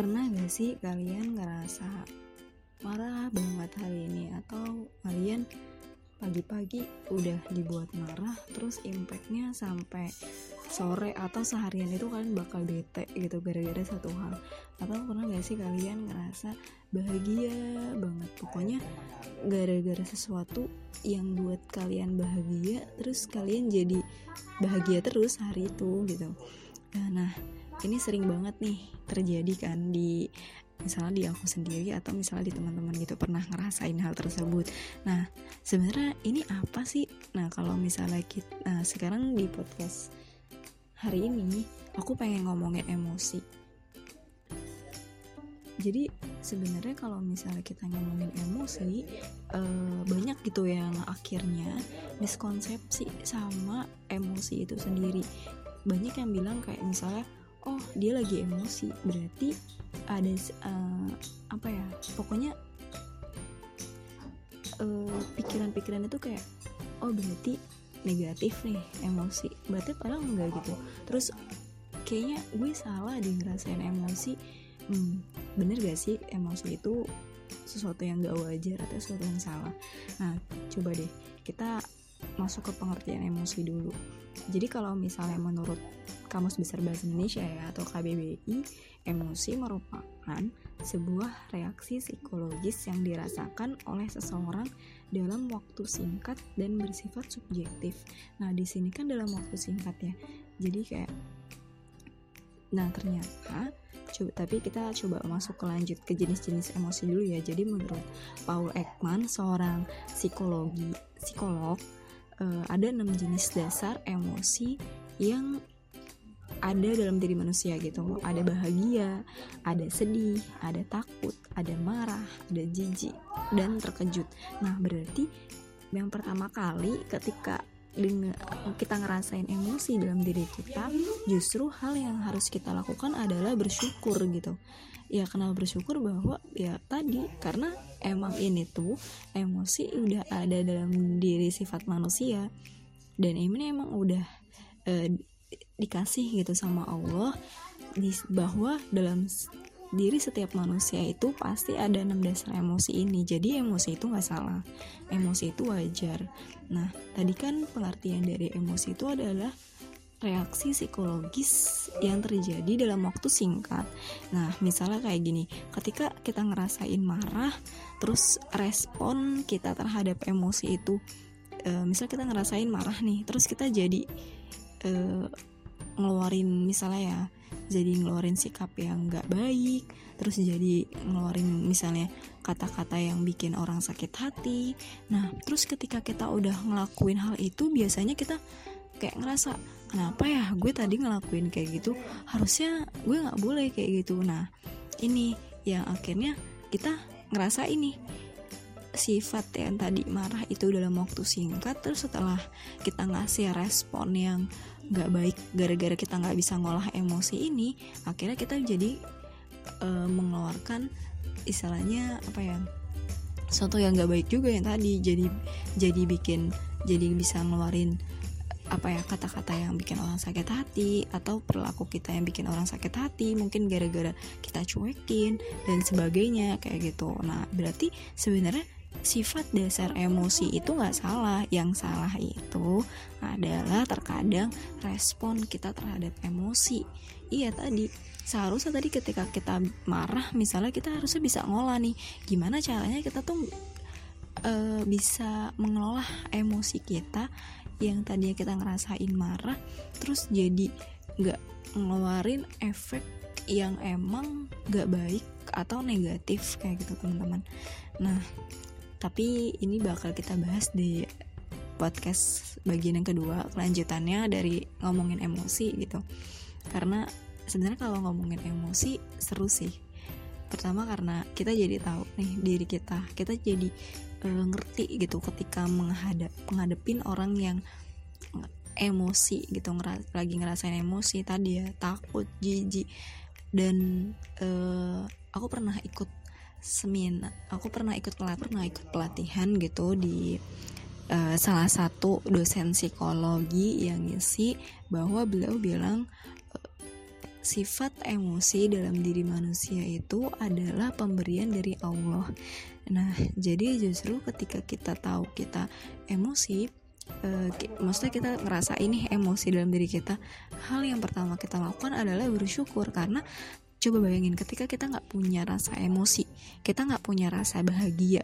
pernah gak sih kalian ngerasa marah banget hari ini? Atau kalian pagi-pagi udah dibuat marah terus impactnya sampai sore atau seharian itu kalian bakal bete gitu gara-gara satu hal? Atau pernah gak sih kalian ngerasa bahagia banget? Pokoknya gara-gara sesuatu yang buat kalian bahagia terus kalian jadi bahagia terus hari itu gitu. Nah ini sering banget nih terjadi kan di misalnya di aku sendiri atau misalnya di teman-teman gitu pernah ngerasain hal tersebut. Nah sebenarnya ini apa sih? Nah kalau misalnya kita nah, sekarang di podcast hari ini aku pengen ngomongin emosi. Jadi sebenarnya kalau misalnya kita ngomongin emosi eh, banyak gitu yang akhirnya miskonsepsi sama emosi itu sendiri. Banyak yang bilang kayak misalnya oh dia lagi emosi. Berarti ada uh, apa ya? Pokoknya pikiran pikiran-pikiran itu kayak oh berarti negatif nih emosi. Berarti padahal enggak gitu. Terus kayaknya gue salah di ngerasain emosi. Hmm, bener gak sih emosi itu sesuatu yang gak wajar atau sesuatu yang salah? Nah coba deh kita masuk ke pengertian emosi dulu jadi kalau misalnya menurut Kamus Besar Bahasa Indonesia ya atau KBBI, emosi merupakan sebuah reaksi psikologis yang dirasakan oleh seseorang dalam waktu singkat dan bersifat subjektif. Nah, di sini kan dalam waktu singkat ya. Jadi kayak Nah, ternyata coba tapi kita coba masuk ke lanjut ke jenis-jenis emosi dulu ya. Jadi menurut Paul Ekman, seorang psikologi psikolog, uh, ada enam jenis dasar emosi yang ada dalam diri manusia gitu. Ada bahagia ada sedih ada takut ada marah ada jijik dan terkejut. Nah berarti yang pertama kali ketika dengan kita ngerasain emosi dalam diri kita justru hal yang harus kita lakukan adalah bersyukur gitu. Ya kenal bersyukur bahwa ya tadi karena emang ini tuh emosi udah ada dalam diri sifat manusia. Dan ini emang udah eh, dikasih gitu sama Allah bahwa dalam diri setiap manusia itu pasti ada enam dasar emosi ini. Jadi emosi itu nggak salah. Emosi itu wajar. Nah tadi kan pengertian dari emosi itu adalah reaksi psikologis yang terjadi dalam waktu singkat. Nah, misalnya kayak gini, ketika kita ngerasain marah, terus respon kita terhadap emosi itu, e, misal kita ngerasain marah nih, terus kita jadi e, ngeluarin misalnya ya jadi ngeluarin sikap yang gak baik terus jadi ngeluarin misalnya kata-kata yang bikin orang sakit hati nah terus ketika kita udah ngelakuin hal itu biasanya kita kayak ngerasa kenapa ya gue tadi ngelakuin kayak gitu? Harusnya gue nggak boleh kayak gitu. Nah ini yang akhirnya kita ngerasa ini sifat yang tadi marah itu dalam waktu singkat terus setelah kita ngasih respon yang nggak baik gara-gara kita nggak bisa ngolah emosi ini akhirnya kita jadi uh, mengeluarkan istilahnya apa ya sesuatu yang nggak baik juga yang tadi jadi jadi bikin jadi bisa ngeluarin apa ya kata-kata yang bikin orang sakit hati atau perilaku kita yang bikin orang sakit hati mungkin gara-gara kita cuekin dan sebagainya kayak gitu. Nah berarti sebenarnya sifat dasar emosi itu nggak salah. Yang salah itu adalah terkadang respon kita terhadap emosi. Iya tadi. Seharusnya tadi ketika kita marah misalnya kita harusnya bisa ngolah nih. Gimana caranya kita tuh uh, bisa mengelola emosi kita yang tadinya kita ngerasain marah terus jadi nggak ngeluarin efek yang emang gak baik atau negatif kayak gitu teman-teman. Nah tapi ini bakal kita bahas di podcast bagian yang kedua kelanjutannya dari ngomongin emosi gitu. Karena sebenarnya kalau ngomongin emosi seru sih pertama karena kita jadi tahu nih diri kita kita jadi e, ngerti gitu ketika menghadap menghadapin orang yang emosi gitu ngeras, lagi ngerasain emosi tadi ya takut jijik. Dan e, aku pernah ikut seminar aku pernah ikut pernah ikut pelatihan gitu di uh, salah satu dosen psikologi yang ngisi bahwa beliau bilang uh, sifat emosi dalam diri manusia itu adalah pemberian dari Allah. Nah, jadi justru ketika kita tahu kita emosi, eh, maksudnya kita ngerasa ini emosi dalam diri kita, hal yang pertama kita lakukan adalah bersyukur karena coba bayangin ketika kita nggak punya rasa emosi, kita nggak punya rasa bahagia,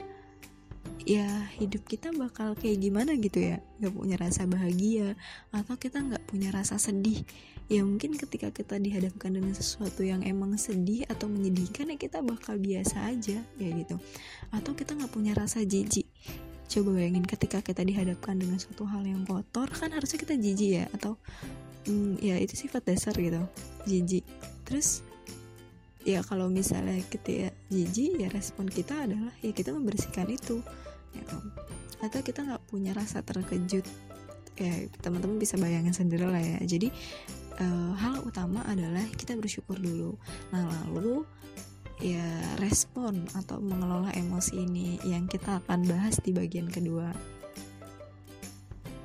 ya hidup kita bakal kayak gimana gitu ya? Nggak punya rasa bahagia atau kita nggak punya rasa sedih? Ya mungkin ketika kita dihadapkan dengan sesuatu yang emang sedih atau menyedihkan ya kita bakal biasa aja ya gitu. Atau kita nggak punya rasa jijik. Coba bayangin ketika kita dihadapkan dengan suatu hal yang kotor kan harusnya kita jijik ya? Atau hmm, ya itu sifat dasar gitu jijik. Terus ya kalau misalnya kita ya jijik ya respon kita adalah ya kita membersihkan itu gitu. Atau kita nggak punya rasa terkejut. Ya teman-teman bisa bayangin sendiri lah ya. Jadi uh, hal utama adalah kita bersyukur dulu. Nah lalu ya respon atau mengelola emosi ini yang kita akan bahas di bagian kedua